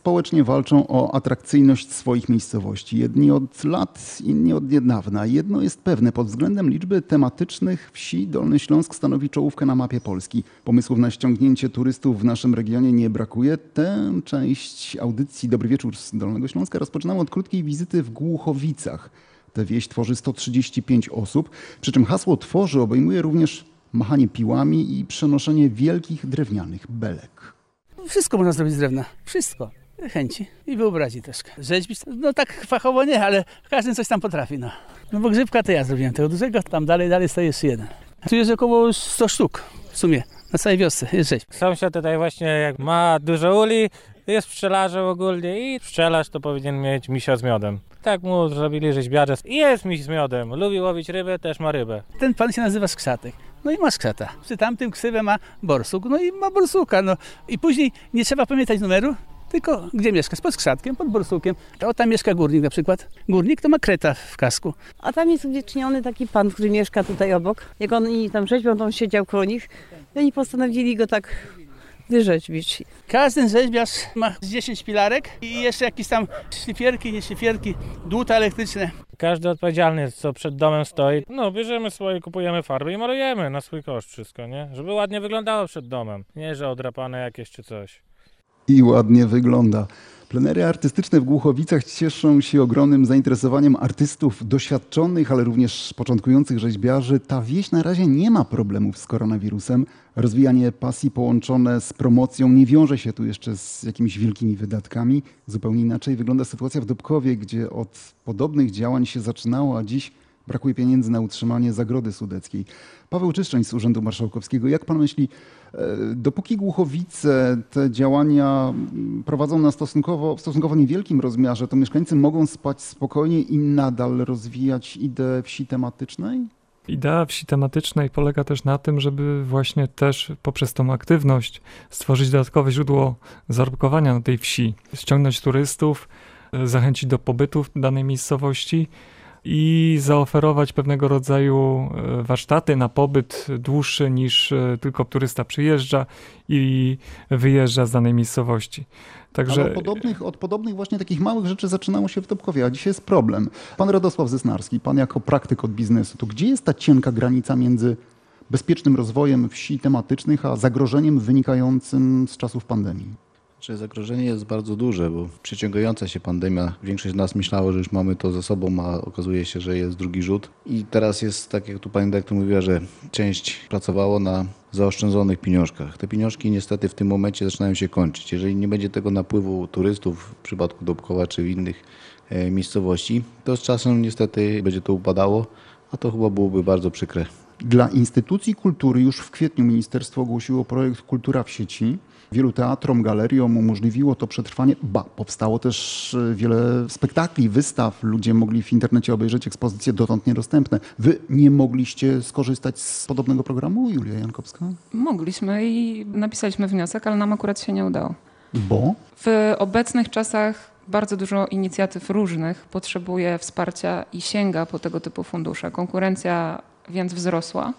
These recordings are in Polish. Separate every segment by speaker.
Speaker 1: społecznie walczą o atrakcyjność swoich miejscowości. Jedni od lat, inni od niedawna. Jedno jest pewne, pod względem liczby tematycznych wsi Dolny Śląsk stanowi czołówkę na mapie Polski. Pomysłów na ściągnięcie turystów w naszym regionie nie brakuje. Tę część audycji Dobry Wieczór z Dolnego Śląska rozpoczynamy od krótkiej wizyty w Głuchowicach. Tę wieś tworzy 135 osób, przy czym hasło tworzy obejmuje również machanie piłami i przenoszenie wielkich drewnianych belek.
Speaker 2: Wszystko można zrobić z drewna. Wszystko. Chęci i wyobrazi troszkę. Rzeźbić, no tak fachowo nie, ale każdy coś tam potrafi, no. No bo grzybka to ja zrobiłem tego dużego, tam dalej, dalej stoi jeszcze jeden. Tu jest około 100 sztuk w sumie, na całej wiosce jest rzeźb.
Speaker 3: Sąsiad tutaj właśnie jak ma dużo uli, jest pszczelarzem ogólnie i pszczelarz to powinien mieć misia z miodem. Tak mu zrobili rzeźbiarze. I jest miś z miodem. Lubi łowić rybę, też ma rybę.
Speaker 2: Ten pan się nazywa Skrzatek. No i ma skrzata. Przy tamtym ksywę ma borsuk, no i ma borsuka. No. I później nie trzeba pamiętać numeru, tylko gdzie mieszka? Pod skrzatkiem, pod borsukiem. O, tam mieszka górnik na przykład. Górnik to ma kreta w kasku.
Speaker 4: A tam jest uwieczniony taki pan, który mieszka tutaj obok. Jak oni tam rzeźbią, to on siedział koło nich. I oni postanowili go tak wyrzeźbić.
Speaker 2: Każdy rzeźbiarz ma z 10 pilarek i jeszcze jakieś tam szlifierki, nie szlifierki, dłuta elektryczne.
Speaker 3: Każdy odpowiedzialny, co przed domem stoi. No, bierzemy swoje, kupujemy farby i malujemy na swój koszt wszystko, nie? Żeby ładnie wyglądało przed domem. Nie, że odrapane jakieś czy coś.
Speaker 1: I ładnie wygląda. Plenery artystyczne w Głuchowicach cieszą się ogromnym zainteresowaniem artystów doświadczonych, ale również początkujących rzeźbiarzy. Ta wieś na razie nie ma problemów z koronawirusem. Rozwijanie pasji połączone z promocją nie wiąże się tu jeszcze z jakimiś wielkimi wydatkami. Zupełnie inaczej wygląda sytuacja w Dobkowie, gdzie od podobnych działań się zaczynało, a dziś brakuje pieniędzy na utrzymanie zagrody sudeckiej. Paweł Czyszczeń z Urzędu Marszałkowskiego. Jak pan myśli, e, dopóki Głuchowice te działania prowadzą na stosunkowo, w stosunkowo niewielkim rozmiarze, to mieszkańcy mogą spać spokojnie i nadal rozwijać ideę wsi tematycznej?
Speaker 5: Idea wsi tematycznej polega też na tym, żeby właśnie też poprzez tą aktywność stworzyć dodatkowe źródło zarobkowania na tej wsi, ściągnąć turystów, e, zachęcić do pobytu w danej miejscowości i zaoferować pewnego rodzaju e, warsztaty na pobyt dłuższy niż e, tylko turysta przyjeżdża i wyjeżdża z danej miejscowości.
Speaker 1: Także... od, podobnych, od podobnych właśnie takich małych rzeczy zaczynało się w Dobkowie, a dzisiaj jest problem. Pan Radosław Zesnarski, pan jako praktyk od biznesu, to gdzie jest ta cienka granica między bezpiecznym rozwojem wsi tematycznych, a zagrożeniem wynikającym z czasów pandemii?
Speaker 6: Czy zagrożenie jest bardzo duże, bo przeciągająca się pandemia, większość z nas myślało, że już mamy to za sobą, a okazuje się, że jest drugi rzut. I teraz jest, tak jak tu pani dyrektor mówiła, że część pracowało na zaoszczędzonych pieniążkach. Te pieniążki niestety w tym momencie zaczynają się kończyć. Jeżeli nie będzie tego napływu turystów w przypadku Dobkowa czy innych e, miejscowości, to z czasem niestety będzie to upadało, a to chyba byłoby bardzo przykre.
Speaker 1: Dla instytucji kultury już w kwietniu ministerstwo ogłosiło projekt Kultura w sieci. Wielu teatrom, galeriom umożliwiło to przetrwanie. Ba, powstało też e, wiele spektakli, wystaw. Ludzie mogli w internecie obejrzeć ekspozycje dotąd niedostępne. Wy nie mogliście skorzystać z podobnego programu, Julia Jankowska?
Speaker 7: Mogliśmy i napisaliśmy wniosek, ale nam akurat się nie udało.
Speaker 1: Bo?
Speaker 7: W obecnych czasach bardzo dużo inicjatyw różnych potrzebuje wsparcia i sięga po tego typu fundusze. Konkurencja więc wzrosła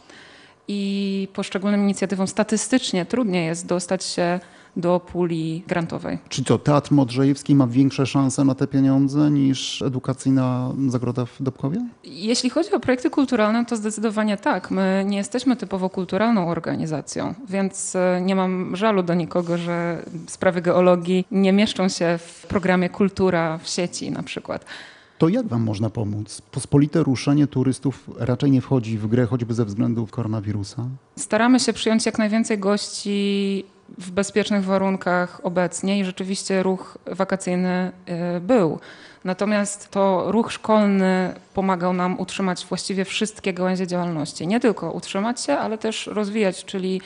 Speaker 7: i poszczególnym inicjatywom statystycznie trudniej jest dostać się do puli grantowej.
Speaker 1: Czy to Teatr Modrzejewski ma większe szanse na te pieniądze niż edukacyjna zagroda w Dobkowie?
Speaker 7: Jeśli chodzi o projekty kulturalne, to zdecydowanie tak. My nie jesteśmy typowo kulturalną organizacją, więc e, nie mam żalu do nikogo, że sprawy geologii nie mieszczą się w programie Kultura w sieci na przykład
Speaker 1: to jak wam można pomóc? Pospolite ruszenie turystów raczej nie wchodzi w grę, choćby ze względu koronawirusa?
Speaker 7: Staramy się przyjąć jak najwięcej gości w bezpiecznych warunkach obecnie i rzeczywiście ruch wakacyjny y, był. Natomiast to ruch szkolny pomagał nam utrzymać właściwie wszystkie gałęzie działalności. Nie tylko utrzymać się, ale też rozwijać, czyli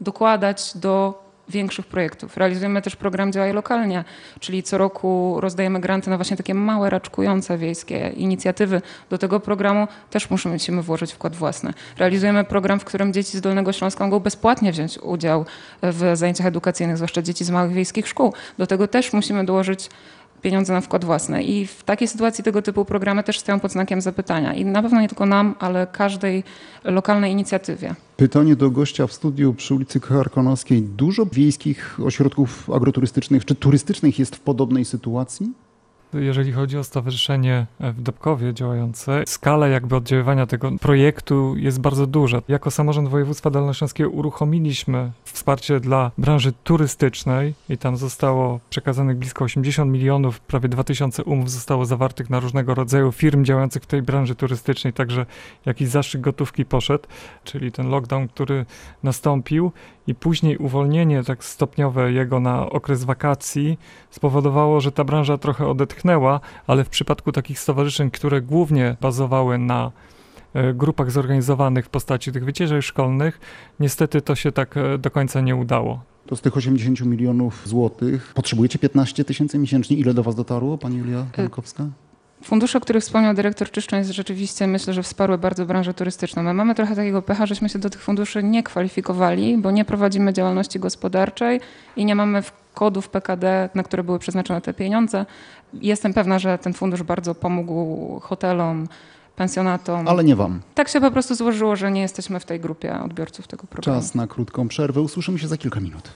Speaker 7: dokładać do większych projektów. Realizujemy też program Działaj Lokalnie, czyli co roku rozdajemy granty na właśnie takie małe, raczkujące wiejskie inicjatywy. Do tego programu też musimy włożyć wkład własny. Realizujemy program, w którym dzieci z Dolnego Śląska mogą bezpłatnie wziąć udział w zajęciach edukacyjnych, zwłaszcza dzieci z małych wiejskich szkół. Do tego też musimy dołożyć pieniądze na wkład własny. I w takiej sytuacji tego typu programy też stoją pod znakiem zapytania. I na pewno nie tylko nam, ale każdej lokalnej inicjatywie.
Speaker 1: Pytanie do gościa w studiu przy ulicy Karkonoskiej. Dużo wiejskich ośrodków agroturystycznych czy turystycznych jest w podobnej sytuacji?
Speaker 5: Jeżeli chodzi o stowarzyszenie w Dobkowie działające, skala jakby oddziaływania tego projektu jest bardzo duża. Jako samorząd województwa dolnośląskiego uruchomiliśmy wsparcie dla branży turystycznej i tam zostało przekazanych blisko 80 milionów, prawie 2000 umów zostało zawartych na różnego rodzaju firm działających w tej branży turystycznej, także jakiś zastrzyk gotówki poszedł, czyli ten lockdown, który nastąpił i później uwolnienie tak stopniowe jego na okres wakacji spowodowało, że ta branża trochę odetchnęła, ale w przypadku takich stowarzyszeń, które głównie bazowały na e, grupach zorganizowanych w postaci tych wycieczek szkolnych, niestety to się tak e, do końca nie udało.
Speaker 1: To z tych 80 milionów złotych potrzebujecie 15 tysięcy miesięcznie. Ile do was dotarło, pani Julia Jankowska?
Speaker 7: Fundusze, o których wspomniał dyrektor Czyszczeń, rzeczywiście myślę, że wsparły bardzo branżę turystyczną. My mamy trochę takiego pecha, żeśmy się do tych funduszy nie kwalifikowali, bo nie prowadzimy działalności gospodarczej i nie mamy kodów PKD, na które były przeznaczone te pieniądze. Jestem pewna, że ten fundusz bardzo pomógł hotelom, pensjonatom.
Speaker 1: Ale nie wam.
Speaker 7: Tak się po prostu złożyło, że nie jesteśmy w tej grupie odbiorców tego programu.
Speaker 1: Czas na krótką przerwę. Usłyszymy się za kilka minut.